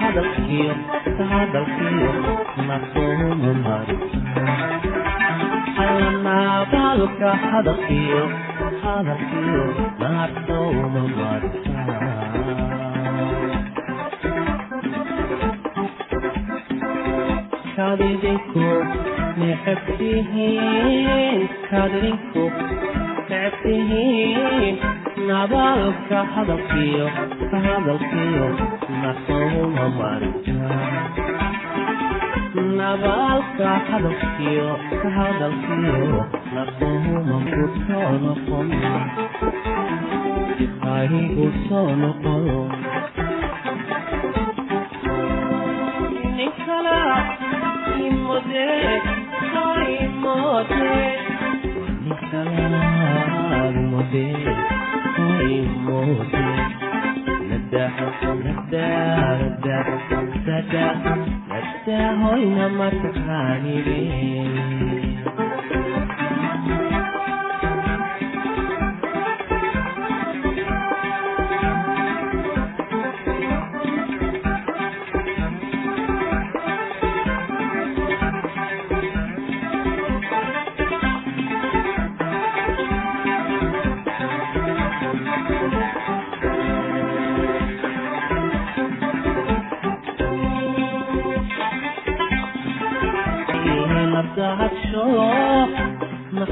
hadalkiyo hadalkiyo nasoomu mari xalanaa baalka hadalkiyo hadalkiyo naarsooma mari kadidinku necabtihiin kadidinku necabtihiin nabadka hadalkiyo hadalkiyo nabadka hadalkiyo hadalkiyo naqohumaku soo noqon ninkala imode imode ninkala imode hoy namataqaanidin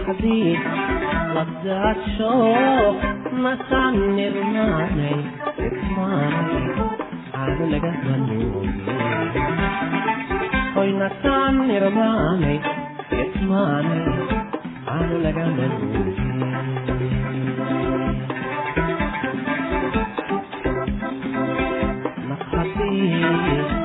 حزين وابدعت شوق ما تعني رماني اسمعني عامل جهنم هوي نتعني رماني اسمعني عامل جهنم Thank you.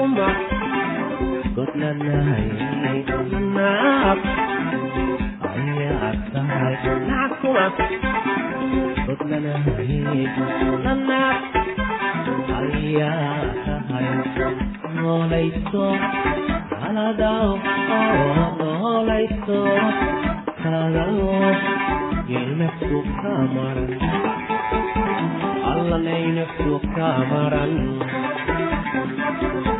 kumba Scotland na hay Naap Anya at sahal Naap kuma Scotland na hay Naap Anya at sahal Noolayso Aladao Noolayso Kaladao oh, Yelmeksu kamaran Allaneyneksu kamaran Thank you.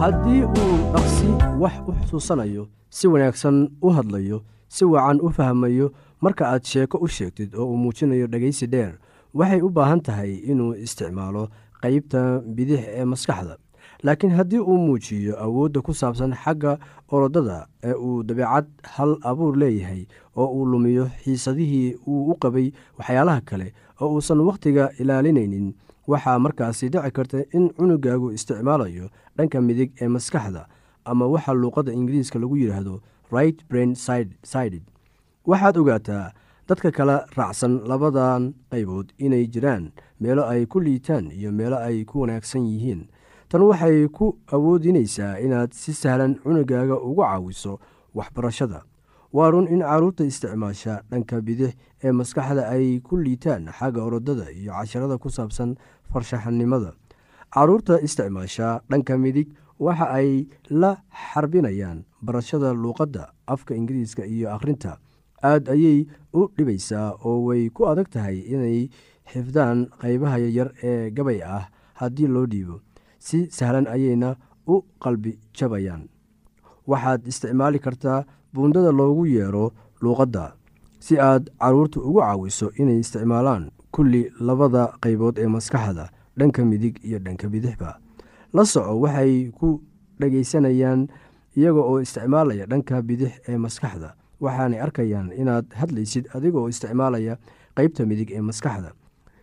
haddii uu dhaqsi wax u xusuusanayo si wanaagsan u hadlayo si wacan u fahmayo marka aad sheeko u sheegtid oo uu muujinayo dhegaysi dheer waxay u baahan tahay inuu isticmaalo qeybta bidix ee maskaxda. Laakiin haddii uu muujiyo awoodda ku saabsan xagga orodada ee uu dabeecad hal abuur leeyahay oo uu lumiyo xiisadihii uu u qabay waxyaalaha kale oo uusan wakhtiga ilaalinaynin waxaa markaasi dhici karta in cunugaagu isticmaalayo dhanka midig ee maskaxda ama waxa luuqadda ingiriiska lagu yidhaahdo right brain sided. Waxaad ogaataa dadka kala raacsan labadan qaybood inay jiraan meelo ay ku liitaan iyo meelo ay ku wanaagsan yihiin. Tan waxay ku awoodinaysaa inaad si sahlan cunugaaga ugu caawiso waxbarashada. Waa run in carruurta isticmaasha dhanka bidix ee maskaxda ay ku liitaan xagga orodada iyo casharada ku saabsan farshaxanimada. Carruurta isticmaasha dhanka midig waxa ay la xarbinayaan barashada luuqadda afka ingiriiska iyo akhrinta aad ayay u dhibaysaa oo way ku adag tahay inay xifdaan qaybaha yaryar ee gabay ah haddii loo dhiibo. Si sahlan ayayna u qalbi jabayaan. Waxaad isticmaali kartaa buundada loogu yeero luuqadda si aad carruurta ugu caawiso inay isticmaalaan kulli labada qaybood ee maskaxda dhanka midig iyo dhanka bidixba. La soco waxay ku dhagaysanayaan iyaga oo isticmaalaya dhanka bidix ee maskaxda. Waxaanay arkayaan inaad hadlaysid adiga oo isticmaalaya qeybta midig ee maskaxda.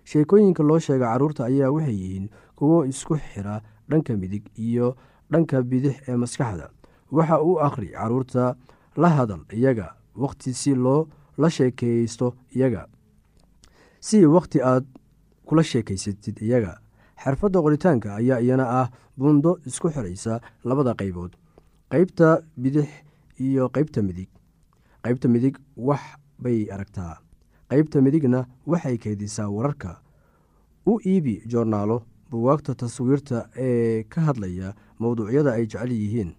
Sheekooyinka loo sheega carruurta ayaa waxay yihiin kuwo isku xira dhanka midig iyo dhanka bidix ee maskaxda. Waxa uu akhri carruurta la hadal iyaga wakhti si loo la sheekeysto iyaga si wakhti aad kula sheekaysatid iyaga. Xirfadda qoritaanka ayaa iyana ah buundo isku xiraysa labada qaybood qeybta bidix iyo qeybta midig. Qeybta midig wax bay aragtaa. Qeybta midigna waxay keydisaa wararka. U iibi joornaalo buwaagta taswiirta ee ka hadlaya mowduucyada ay jecel yihiin.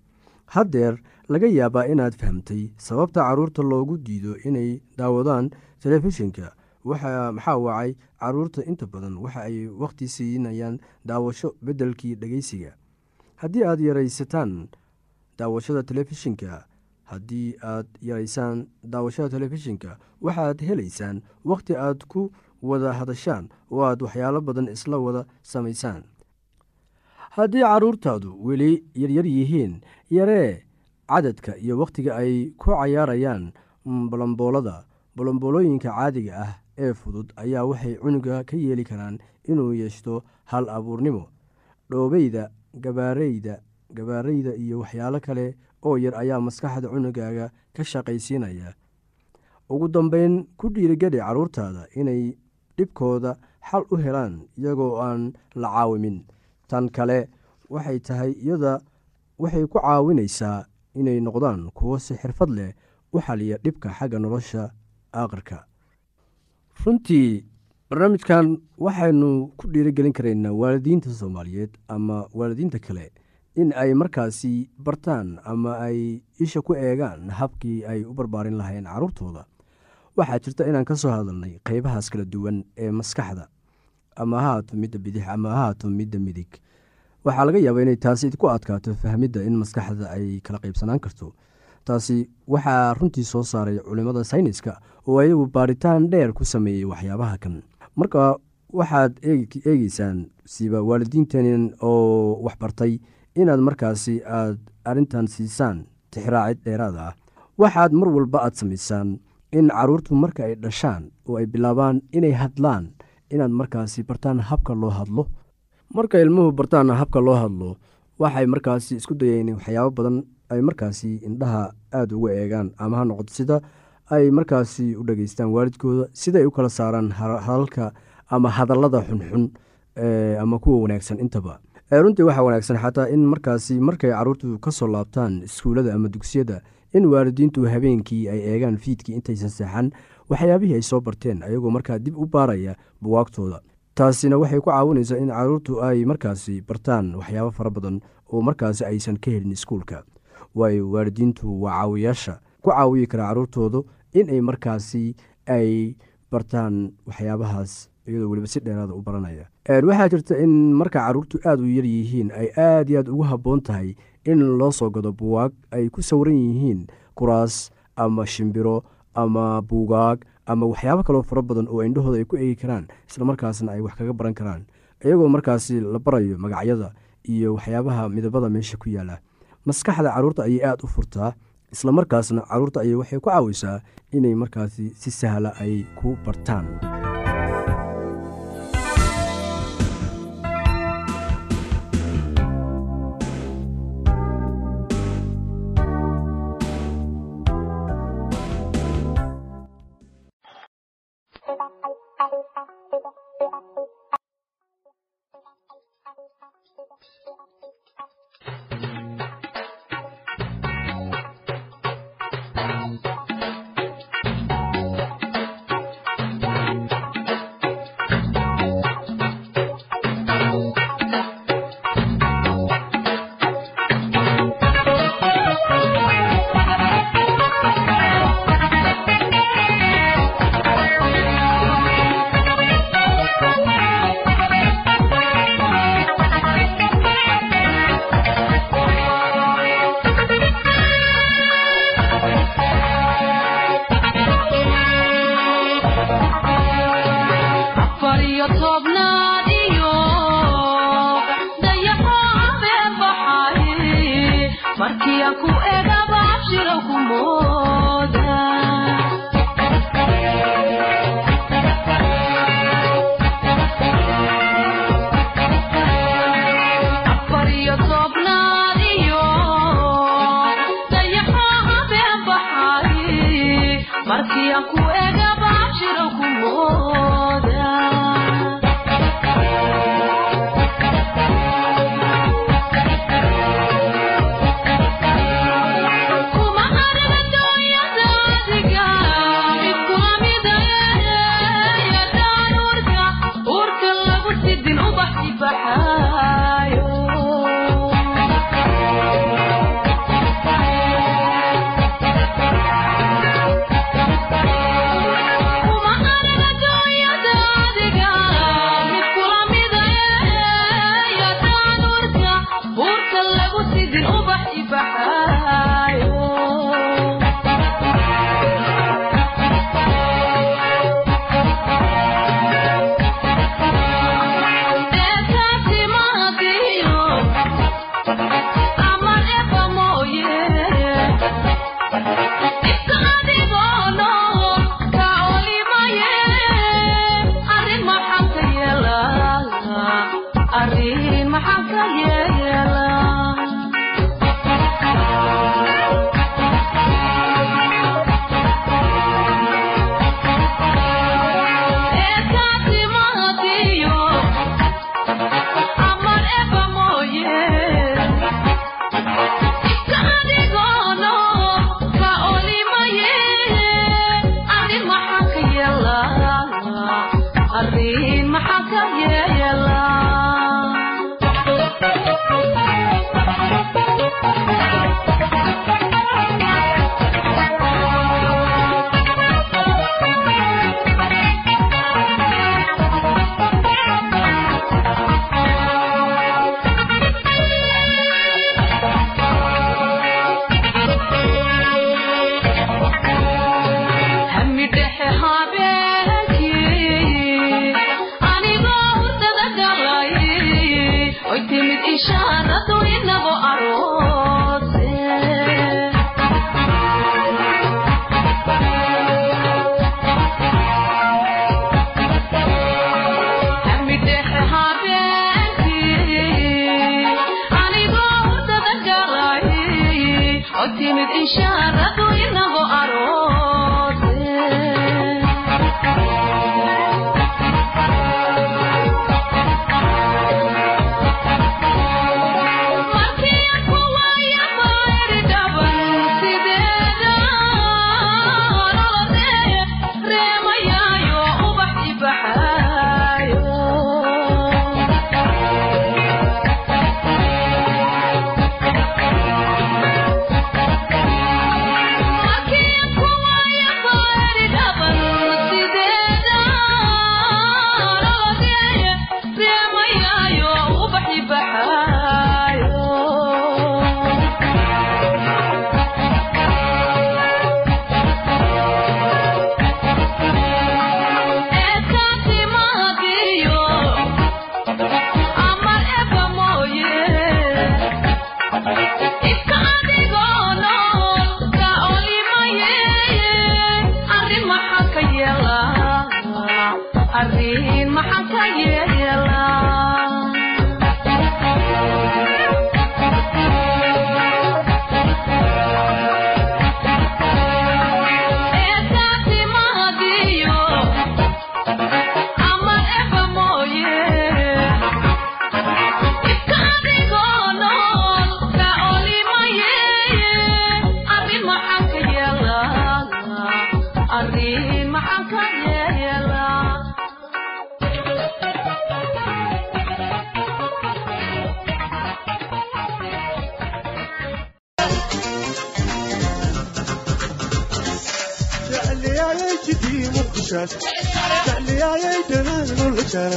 Haddeer laga yaabaa inaad fahamtay sababta carruurta loogu diido inay daawadaan telefishinka. Maxaa wacay? Carruurta inta badan waxa ay wakhti siinayaan daawasho beddelkii dhegeysiga. Haddii aad yaraysataan daawashada telefishinka. Haddii aad yaraysaan daawashada telefishinka waxaad helaysaan wakhti aad ku wada hadashaan oo aad waxyaalo badan isla wada samaysaan. Haddii carruurtaadu weli yaryar yihiin yaree cadadka iyo wakhtiga ay ku cayaarayaan bolomboolada bolomboolooyinka caadiga ah ee fudud ayaa waxay cunuga ka yeeli karaan inuu yeeshto hal abuurnimo. Dhoobeyda gabaareyda gabaareyda iyo waxyaalo kale oo yar ayaa maskaxda cunugaaga ka shaqaysiinaya. Ugu dambeyn ku dhiirigeli carruurtaada inay dhibkooda xal u helaan iyagoo aan la caawimin. Tan kale waxay tahay iyada waxay ku caawinaysaa inay noqdaan kuwo si xirfad leh u xaliya dhibka xagga nolosha aakhirka runtii barnaamijkan waxaynu ku dhiirigelin karaynaa waalidiinta soomaaliyeed ama waalidiinta kale in ay markaasi bartaan ama ay isha ku eegaan habkii ay u barbaarin lahayn carruurtooda waxaa jirta inaan ka soo hadalnay qeybahaas kala duwan ee maskaxda. Ama ha haato midda bidix ama ha haato midda midig. Waxaa laga yaabaa inay taasi idku adkaato fahmidda in maskaxda ay kala qeybsanaan karto. Taasi waxaa runtii soo saaray culimmada sayniska oo ayagu baaritaan dheer ku sameeyey waxyaabaha kan. Marka waxaad eegeysaan siba waalidiintan oo waxbartay inaad markaasi aad arrintan siisaan tixraacid dheeraad ah waxaad mar walba aad samaysaan in caruurtu marka ay dhashaan oo ay bilaabaan inay hadlaan inaad markaasi bartaan habka loo hadlo. Marka ilmuhu bartaan habka loo hadlo waxay markaasi isku dayeen waxyaabo badan ay markaasi indhaha aada uga eegaan ama ha noqoto sida ay markaasi u dhageystaan waalidkooda sidaay u kala saaraan hadalka ama hadallada xunxun ama kuwa wanaagsan intaba runtii waxaa wanaagsan xataa in markaasi markay caruurtu ka soo laabtaan iskuullada ama dugsiyada in waalidiintu habeenkii ay eegaan fiidkii intaysan seexan waxyaabihii ay soo barteen ayagoo markaa dib u baaraya buwaagtooda taasina waxay ku caawinaysaa in caruurtu ay markaasi bartaan waxyaabo fara badan oo markaasi aysan ka helin iskuulka. Waayo waalidiintu waa caawiyaasha ku caawiyi kara caruurtoodu inay markaasi ay bartaan waxyaabahaas iyadoo weliba si dheeraada u baranaya. Waxaa jirta in marka caruurtu aada u yar yihiin ay aada iyo aad ugu habboon tahay in loo soo gado buwaag ay ku sawiran yihiin kuraas ama shimbiro ama buugaag ama waxyaabo kaloo fara badan oo indhahooda ay ku eegi karaan islamarkaasna ay wax kaga baran karaan. Iyagoo markaasi la barayo magacyada iyo waxyaabaha midabada meesha ku yaalla maskaxda carruurta ayay aada u furtaa islamarkaasna carruurta ayay waxay ku caawisaa inay markaasi si sahla ay ku bartaan lishaan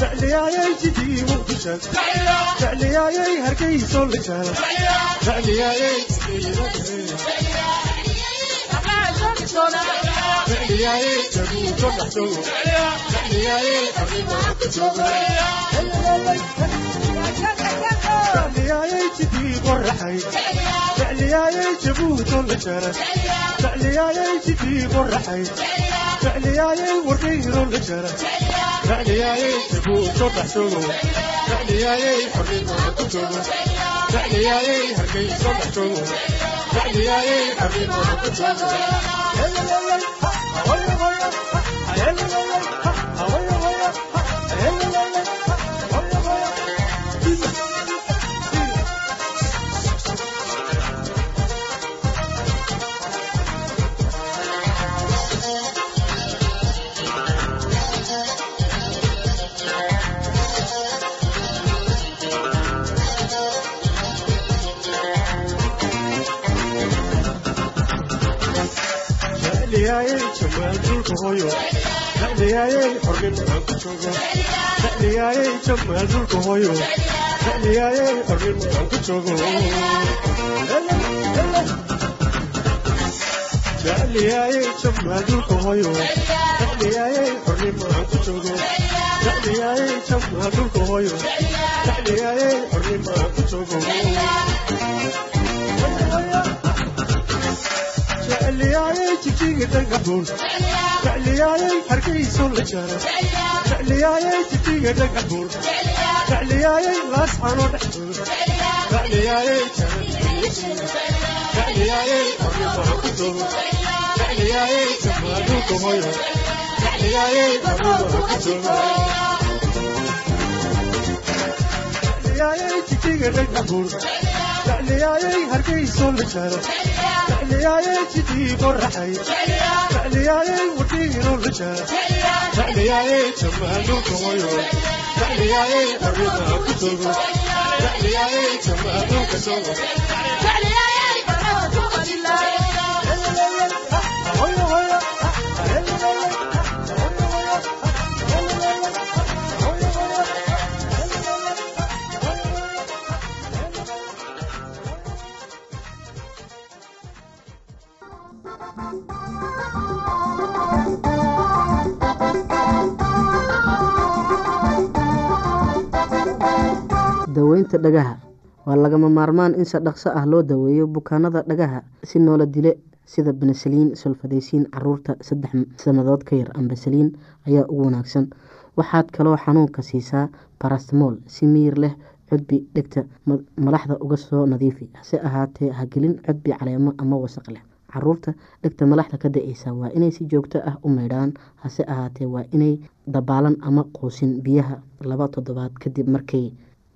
jecliyaayay jidiimu dishan jecliyaayay hargeyso lishaan jecliyaayay jecliyaayay jaguuko dhaxso jecliyaayay arrimaa ku jooga jecliyaayay jidii qoraxay jecliyaayay jabuuto la jaran jecliyaayay jidii qoraxay jecliyaayay wargayro la jaran jeclyaayay tabuud soo baxsoogo jeclyaayay xornimada ku toogo jeclyaayay hargay soo baxsoogo jeclyaayay xornimada ku toogo jamaalkinku hoyo dhaliyaayey xornimo aan ku joogo dhaliyaayey jamaalkinku hoyo dhaliyaayey xornimo aan ku joogo dhaliyaayey jamaalkinku hoyo dhaliyaayey xornimo aan ku joogo dhaliyaayey jamaalkinku hoyo dhaliyaayey xornimo aan ku joogo jijigi dhagaxuun jecliyaayay hargaysu la jaro. Jecliyaayay jijiga dhagaxuun jecliyaayay laasxano dhexduun jecliyaayay jecliyaayay qoryobaha ku dumo jecliyaayay jamaadu kumoyo jecliyaayay qoryobaha ku dumo jecliyaayay jijiga dhagaxuun jeclyaayay hargayso la jaro jeclyaayay jidii qorraxay jeclyaayay wadiino la jaro jeclyaayay jamaanu kumayo jeclyaayay arrida ku togo jeclyaayay jamaanu ka sogo daweynta dhagaha. Waa lagama maarmaan in si dhaqso ah loo daweeyo bukaanada dhagaha si noola dile sida benesaliin sulfadaysiin carruurta saddex sannadood ka yar ambasaliin ayaa ugu wanaagsan. Waxaad kaloo xanuunka siisaa barastmool si miyir leh cudbi dhegta malaxda uga soo nadiifi. Hase ahaatee hagelin cudbi caleemo ama wasaq leh. Caruurta dhegta malaxda ka da'eysa waa inay si joogto ah u maydhaan. Hase ahaatee waa inay dabaalan ama quusin biyaha laba toddobaad kadib markay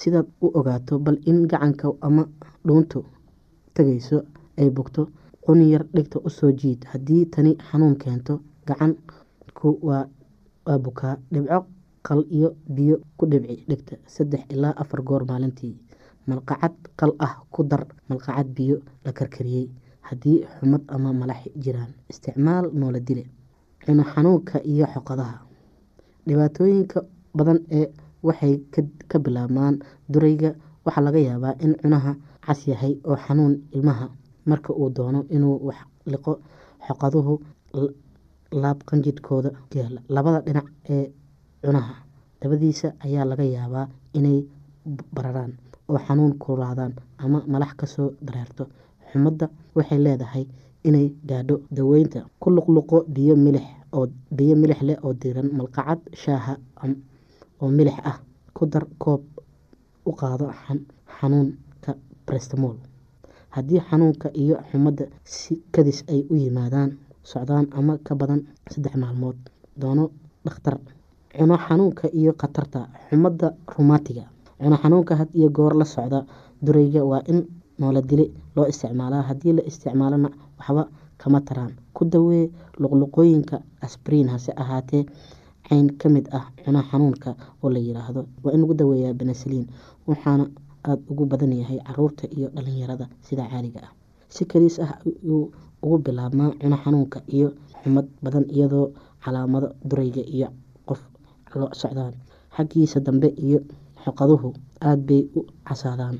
sidaad u ogaato bal in gacanka ama dhuuntu tagayso ay bogto quni yar dhigta u soo jiid. Haddii tani xanuun keento gacanku waa bukaa dhibco qal iyo biyo ku dhibci dhigta. Saddex ilaa afar goor maalintii malqacad qal ah ku dar malqacad biyo la karkariyey. Haddii xumad ama malax jiraan isticmaal noola dile cuno xanuunka iyo xoqadaha. Dhibaatooyinka badan ee waxay ka bilaabmaan durayga. Waxaa laga yaabaa in cunaha cas yahay oo xanuun ilmaha marka uu doono inuu wax liqo xoqaduhu laab qanjidhkooda yaalla labada dhinac ee cunaha dabadiisa ayaa laga yaabaa inay bararaan oo xanuun kululaadaan ama malax ka soo dareerto. Xumadda waxay leedahay inay gaadho daweynta. Ku luqluqo biyo milix leh oo diiran malqacad shaaha oo milix ah ku dar koob u qaado xanuunka brestmol haddii xanuunka iyo xumadda si kadis ay u yimaadaan socdaan ama ka badan saddex maalmood doono dhakhtar. Cuno xanuunka iyo khatarta xumadda rumaatiga cuno xanuunka had iyo goor la socda durayga waa in nooladili loo isticmaalaa. Haddii la isticmaalona waxba kama taraan. Ku dawee luqluqooyinka asbriin hase ahaatee cayn ka mid ah cuno xanuunka oo la yiraahdo waa in lagu daweeyaa benesaliin waxaana aada ugu badan yahay carruurta iyo dhalinyarada sida caaliga ah. Si kaliis ah ayuu ugu bilaabmaa cuno xanuunka iyo xumad badan iyadoo calaamado durayga iyo qof lo socdaan. Xaggiisa dambe iyo xoqaduhu aada bay u casaadaan.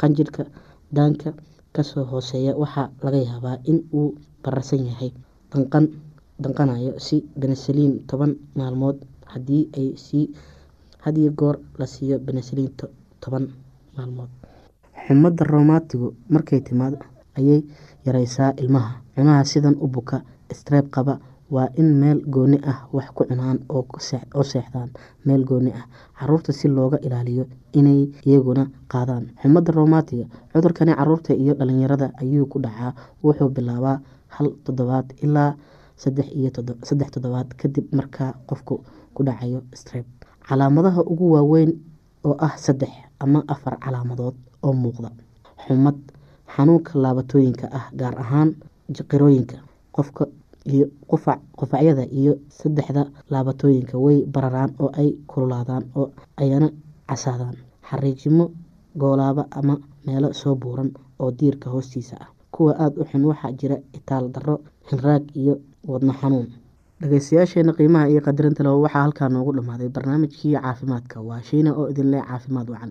Qanjirhka daanka ka soo hooseeya waxaa laga yaabaa in uu bararsan yahay danqan danqanayo si benesaliin toban maalmood sii hadiyo goor la siiyo benesaliin toban maalmood. Xumadda romaatigu markay timaado ayay yareysaa ilmaha. Cunaha sidan u buka streeb qaba waa in meel gooni ah wax ku cunaan oo seexdaan meel gooni ah. Caruurta si looga ilaaliyo inay iyaguna qaadaan. Xumadda romaatiga cudurkani carruurta iyo dhalinyarada ayuu ku dhacaa. Wuxuu bilaabaa hal toddobaad ilaa saddex toddobaad kadib markaa qofku ku dhacayo streb calaamadaha ugu waaweyn oo ah saddex ama afar calaamadood oo muuqda. Xumad xanuunka laabatooyinka ah gaar ahaan jiqirooyinka qofka iyo qufacyada iyo saddexda laabatooyinka way bararaan oo ay kululaadaan oo ayna casaadaan. Xariijimo goolaaba ama meelo soo buuran oo diirka hoostiisa ah. Kuwa aada u xun waxaa jira itaal darro hinraag iyo wadno xanuun. Dhageystayaasheena qiimaha iyo qadarinta leh waxaa halkaa noogu dhammaaday barnaamijkii caafimaadka. Waa shiina oo idin leh caafimaad wacan